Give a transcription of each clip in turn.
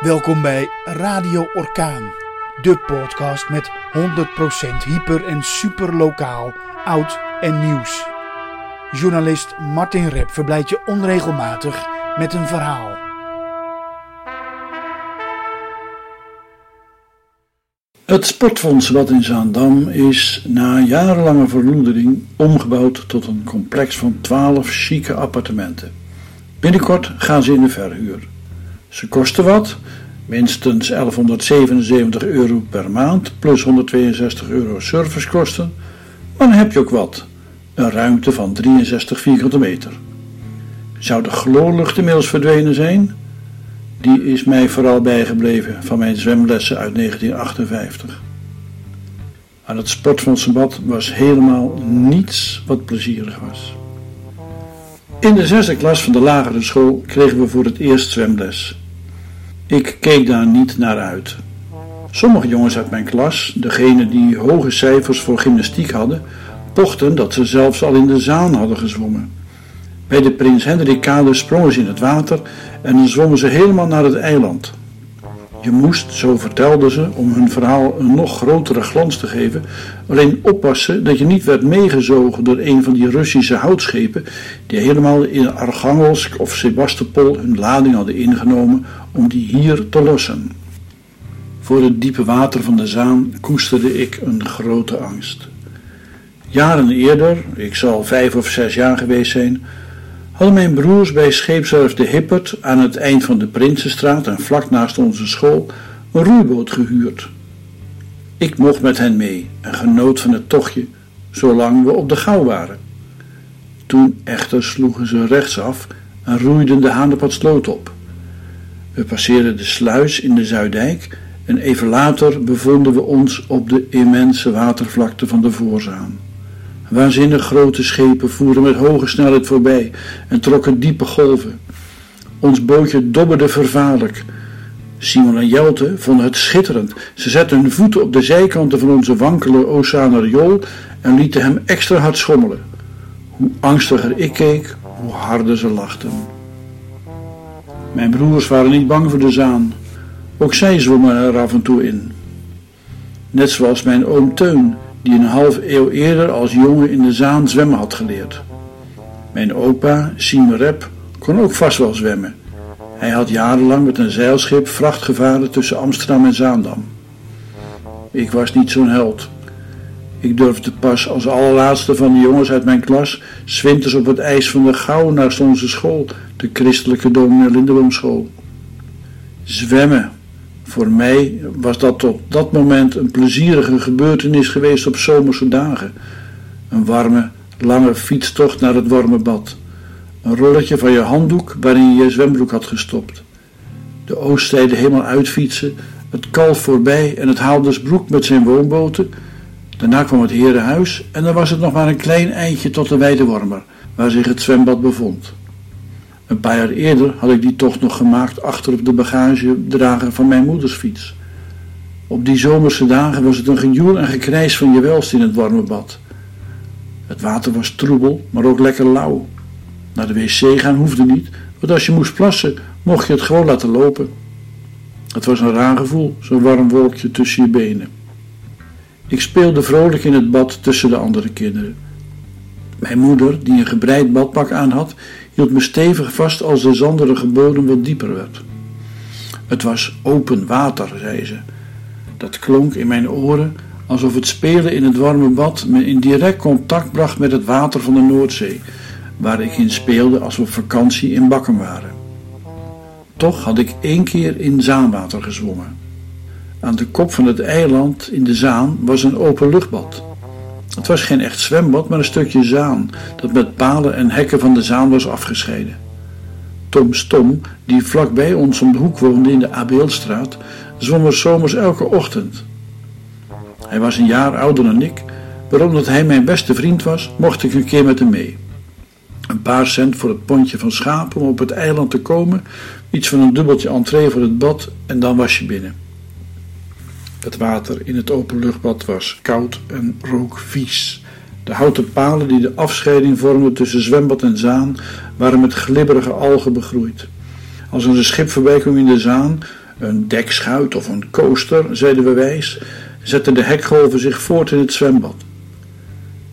Welkom bij Radio Orkaan, de podcast met 100% hyper en super lokaal, oud en nieuws. Journalist Martin Rep verblijdt je onregelmatig met een verhaal. Het Sportfonds wat in Zaandam is na jarenlange verloedering omgebouwd tot een complex van 12 chique appartementen. Binnenkort gaan ze in de verhuur. Ze kosten wat, minstens 1177 euro per maand plus 162 euro servicekosten, maar dan heb je ook wat, een ruimte van 63 vierkante meter. Zou de gloorlucht inmiddels verdwenen zijn? Die is mij vooral bijgebleven van mijn zwemlessen uit 1958. Aan het sportfondsenbad was helemaal niets wat plezierig was. In de zesde klas van de lagere school kregen we voor het eerst zwemles. Ik keek daar niet naar uit. Sommige jongens uit mijn klas, degene die hoge cijfers voor gymnastiek hadden, pochten dat ze zelfs al in de zaan hadden gezwommen. Bij de Prins Hendrikkade sprongen ze in het water en dan zwommen ze helemaal naar het eiland. Je moest, zo vertelden ze, om hun verhaal een nog grotere glans te geven, alleen oppassen dat je niet werd meegezogen door een van die Russische houtschepen die helemaal in Archangelsk of Sebastopol hun lading hadden ingenomen om die hier te lossen. Voor het diepe water van de Zaan koesterde ik een grote angst. Jaren eerder, ik zal vijf of zes jaar geweest zijn, hadden mijn broers bij scheepswerf de Hippert aan het eind van de Prinsenstraat en vlak naast onze school een roeiboot gehuurd. Ik mocht met hen mee en genoot van het tochtje, zolang we op de gauw waren. Toen echter sloegen ze rechtsaf en roeiden de Hanepadsloot op. We passeerden de sluis in de Zuidijk en even later bevonden we ons op de immense watervlakte van de Voorzaan. Waanzinnig grote schepen voeren met hoge snelheid voorbij en trokken diepe golven. Ons bootje dobberde vervaarlijk. Simon en Jelte vonden het schitterend. Ze zetten hun voeten op de zijkanten van onze wankele oceaneriool en lieten hem extra hard schommelen. Hoe angstiger ik keek, hoe harder ze lachten. Mijn broers waren niet bang voor de zaan. Ook zij zwommen er af en toe in. Net zoals mijn oom Teun, die een half eeuw eerder als jongen in de Zaan zwemmen had geleerd. Mijn opa, Siem Rep, kon ook vast wel zwemmen. Hij had jarenlang met een zeilschip vracht gevaren tussen Amsterdam en Zaandam. Ik was niet zo'n held. Ik durfde pas als allerlaatste van de jongens uit mijn klas zwinters op het ijs van de Gouw naast onze school, de christelijke dominee Lindeboomschool. Zwemmen, voor mij was dat tot dat moment een plezierige gebeurtenis geweest op zomerse dagen. Een warme, lange fietstocht naar het warme bad. Een rolletje van je handdoek waarin je je zwembroek had gestopt. De oostzijde helemaal uitfietsen, het kalf voorbij en het Haaldersbroek met zijn woonboten. Daarna kwam het herenhuis en dan was het nog maar een klein eindje tot de Weidewormer, waar zich het zwembad bevond. Een paar jaar eerder had ik die tocht nog gemaakt achter op de bagagedrager van mijn moeders fiets. Op die zomerse dagen was het een gejoel en gekrijs van je welst in het warme bad. Het water was troebel, maar ook lekker lauw. Naar de wc gaan hoefde niet, want als je moest plassen, mocht je het gewoon laten lopen. Het was een raar gevoel, zo'n warm wolkje tussen je benen. Ik speelde vrolijk in het bad tussen de andere kinderen. Mijn moeder, die een gebreid badpak aan had, hield me stevig vast als de zanderige bodem wat dieper werd. Het was open water, zei ze. Dat klonk in mijn oren alsof het spelen in het warme bad me in direct contact bracht met het water van de Noordzee, waar ik in speelde als we op vakantie in Bakken waren. Toch had ik één keer in zaanwater gezwommen. Aan de kop van het eiland in de Zaan was een openluchtbad. Het was geen echt zwembad, maar een stukje zaan dat met palen en hekken van de zaan was afgescheiden. Tom Stom, die vlakbij ons om de hoek woonde in de Abeelstraat, zwom er zomers elke ochtend. Hij was een jaar ouder dan ik, maar omdat hij mijn beste vriend was, mocht ik een keer met hem mee. Een paar cent voor het pontje van schapen om op het eiland te komen, iets van een dubbeltje entree voor het bad en dan was je binnen. Het water in het openluchtbad was koud en rook vies. De houten palen die de afscheiding vormden tussen zwembad en zaan waren met glibberige algen begroeid. Als een schip voorbij kwam in de zaan, Een dekschuit of een coaster, zeiden we wijs, zetten de hekgolven zich voort in het zwembad.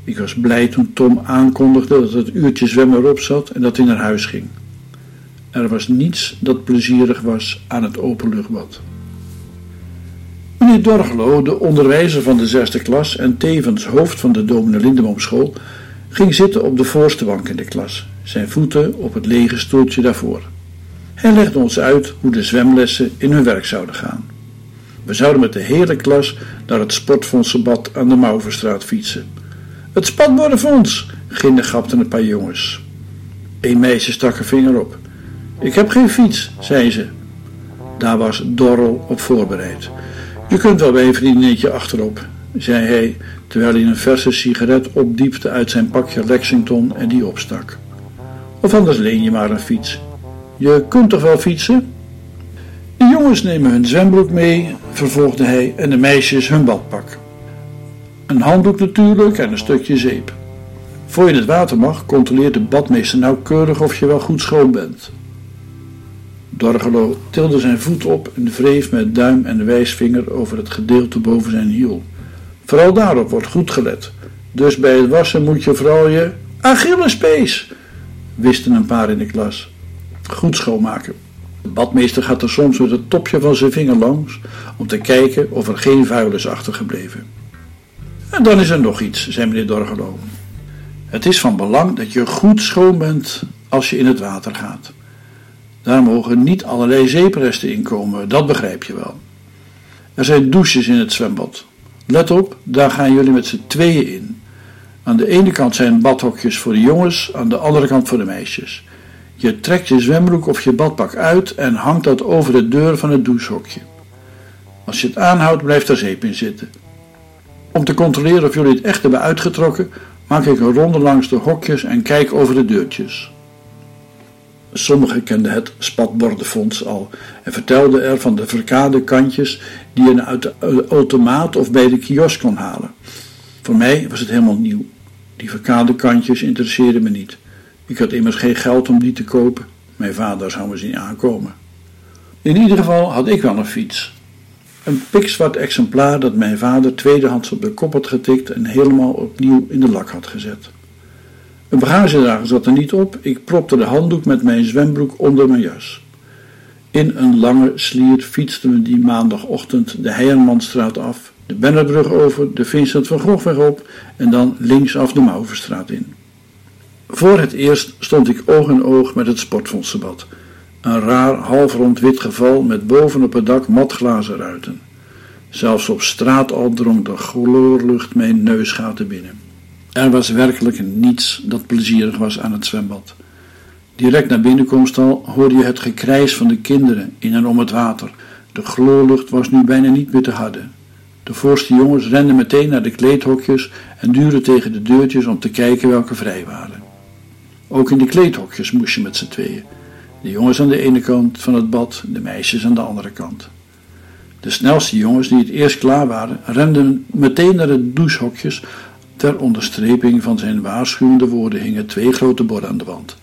Ik was blij toen Tom aankondigde dat het uurtje zwemmen erop zat en dat hij naar huis ging. Er was niets dat plezierig was aan het openluchtbad. Meneer Dorgelo, de onderwijzer van de zesde klas en tevens hoofd van de Domine Lindeboomschool, ging zitten op de voorste bank in de klas, zijn voeten op het lege stoeltje daarvoor. Hij legde ons uit hoe de zwemlessen in hun werk zouden gaan. We zouden met de hele klas naar het sportfondsenbad aan de Mauverstraat fietsen. Het spatbordenfonds, gapten een paar jongens. Een meisje stak een vinger op. Ik heb geen fiets, zei ze. Daar was Dorrel op voorbereid. Je kunt wel bij een vriendinnetje achterop, zei hij, terwijl hij een verse sigaret opdiepte uit zijn pakje Lexington en die opstak. Of anders leen je maar een fiets. Je kunt toch wel fietsen? De jongens nemen hun zwembroek mee, vervolgde hij, en de meisjes hun badpak. Een handdoek natuurlijk en een stukje zeep. Voor je in het water mag, controleert de badmeester nauwkeurig of je wel goed schoon bent. Dorgelo tilde zijn voet op en wreef met duim en wijsvinger over het gedeelte boven zijn hiel. Vooral daarop wordt goed gelet. Dus bij het wassen moet je vooral je Achillespees, wisten een paar in de klas. Goed schoonmaken. De badmeester gaat er soms met het topje van zijn vinger langs om te kijken of er geen vuil is achtergebleven. En dan is er nog iets, zei meneer Dorgelo. Het is van belang dat je goed schoon bent als je in het water gaat. Daar mogen niet allerlei zeepresten in komen, dat begrijp je wel. Er zijn douches in het zwembad. Let op, daar gaan jullie met z'n tweeën in. Aan de ene kant zijn badhokjes voor de jongens, aan de andere kant voor de meisjes. Je trekt je zwembroek of je badpak uit en hangt dat over de deur van het douchehokje. Als je het aanhoudt, blijft er zeep in zitten. Om te controleren of jullie het echt hebben uitgetrokken, maak ik een ronde langs de hokjes en kijk over de deurtjes. Sommigen kenden het spatbordenfonds al en vertelden er van de verkade kantjes die je uit de automaat of bij de kiosk kon halen. Voor mij was het helemaal nieuw. Die verkade kantjes interesseerden me niet. Ik had immers geen geld om die te kopen. Mijn vader zou me zien aankomen. In ieder geval had ik wel een fiets. Een pikzwart exemplaar dat mijn vader tweedehands op de kop had getikt en helemaal opnieuw in de lak had gezet. Een bagagedrager zat er niet op. Ik propte de handdoek met mijn zwembroek onder mijn jas. In een lange slier fietsten we die maandagochtend de Heijermanstraat af, de Bennerbrug over, de Vincent van Gogweg op en dan linksaf de Mauverstraat in. Voor het eerst stond ik oog in oog met het sportfondsdebat. Een raar halfrond wit geval met bovenop het dak matglazen ruiten. Zelfs op straat al drong de chloorlucht mijn neusgaten binnen. Er was werkelijk niets dat plezierig was aan het zwembad. Direct na binnenkomst al hoorde je het gekrijs van de kinderen in en om het water. De chloorlucht was nu bijna niet meer te harde. De voorste jongens renden meteen naar de kleedhokjes en duurden tegen de deurtjes om te kijken welke vrij waren. Ook in de kleedhokjes moest je met z'n tweeën. De jongens aan de ene kant van het bad, de meisjes aan de andere kant. De snelste jongens die het eerst klaar waren, renden meteen naar de douchehokjes Ter onderstreping van zijn waarschuwende woorden hingen twee grote borden aan de wand.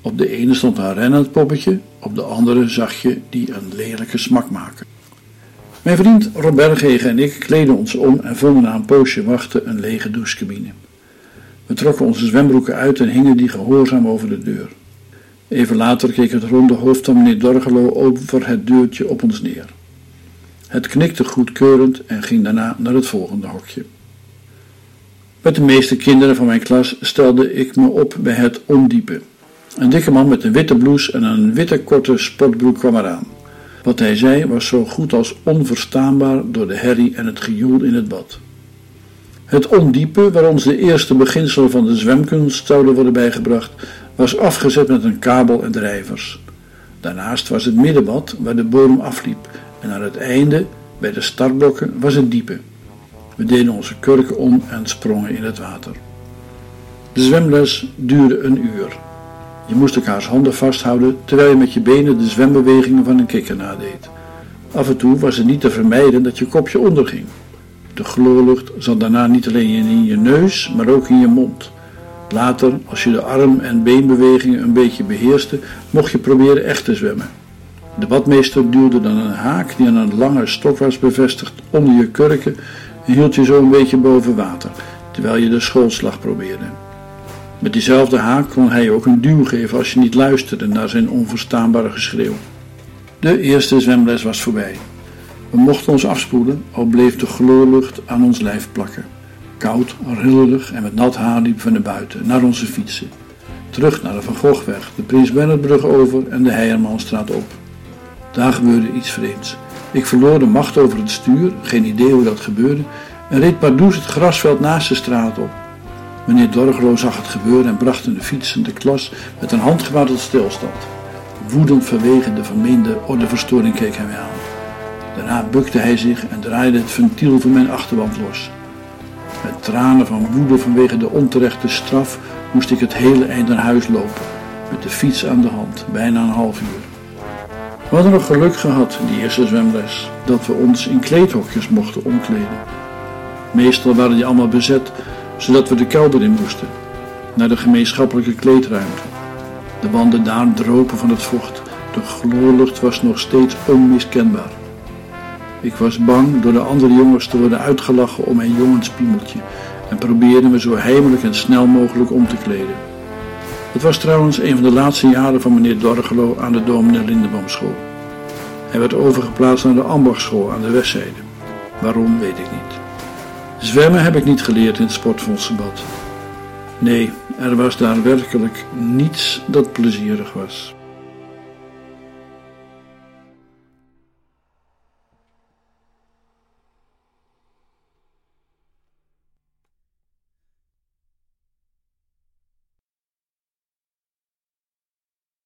Op de ene stond een rennend poppetje, op de andere zag je die een lelijke smak maken. Mijn vriend Rob Berghegen en ik kleden ons om en vonden na een poosje wachten een lege douchecabine. We trokken onze zwembroeken uit en hingen die gehoorzaam over de deur. Even later keek het ronde hoofd van meneer Dorgelo over het deurtje op ons neer. Het knikte goedkeurend en ging daarna naar het volgende hokje. Met de meeste kinderen van mijn klas stelde ik me op bij het ondiepe. Een dikke man met een witte blouse en een witte korte sportbroek kwam eraan. Wat hij zei was zo goed als onverstaanbaar door de herrie en het gejoel in het bad. Het ondiepe, waar ons de eerste beginselen van de zwemkunst zouden worden bijgebracht, was afgezet met een kabel en drijvers. Daarnaast was het middenbad waar de bodem afliep en aan het einde, bij de startblokken, was het diepe. We deden onze kurken om en sprongen in het water. De zwemles duurde een uur. Je moest elkaars handen vasthouden terwijl je met je benen de zwembewegingen van een kikker nadeed. Af en toe was het niet te vermijden dat je kopje onderging. De chloorlucht zat daarna niet alleen in je neus, maar ook in je mond. Later, als je de arm- en beenbewegingen een beetje beheerste, mocht je proberen echt te zwemmen. De badmeester duwde dan een haak die aan een lange stok was bevestigd onder je kurken hield je zo een beetje boven water, terwijl je de schoolslag probeerde. Met diezelfde haak kon hij ook een duw geven als je niet luisterde naar zijn onverstaanbare geschreeuw. De eerste zwemles was voorbij. We mochten ons afspoelen, al bleef de gloorlucht aan ons lijf plakken. Koud, rillerig en met nat haar liepen we naar buiten, naar onze fietsen. Terug naar de Van Gogweg, de Prins Bernhardbrug over en de Heijermanstraat op. Daar gebeurde iets vreemds. Ik verloor de macht over het stuur, geen idee hoe dat gebeurde, en reed pardoes het grasveld naast de straat op. Meneer Dorglo zag het gebeuren en bracht in de klas met een handgebaar tot stilstand. Woedend vanwege de vermeende ordeverstoring keek hij mij aan. Daarna bukte hij zich en draaide het ventiel van mijn achterwand los. Met tranen van woede vanwege de onterechte straf moest ik het hele eind naar huis lopen, met de fiets aan de hand, bijna een half uur. We hadden nog geluk gehad in die eerste zwemles, dat we ons in kleedhokjes mochten omkleden. Meestal waren die allemaal bezet, zodat we de kelder in moesten, naar de gemeenschappelijke kleedruimte. De wanden daar dropen van het vocht, de gloorlucht was nog steeds onmiskenbaar. Ik was bang door de andere jongens te worden uitgelachen om mijn jongenspiemeltje en probeerde me zo heimelijk en snel mogelijk om te kleden. Het was trouwens een van de laatste jaren van meneer Dorgelo aan de dominee Lindenboomschool. Hij werd overgeplaatst naar de ambachtschool aan de westzijde. Waarom weet ik niet. Zwemmen heb ik niet geleerd in het sportfondsbad. Nee, er was daar werkelijk niets dat plezierig was.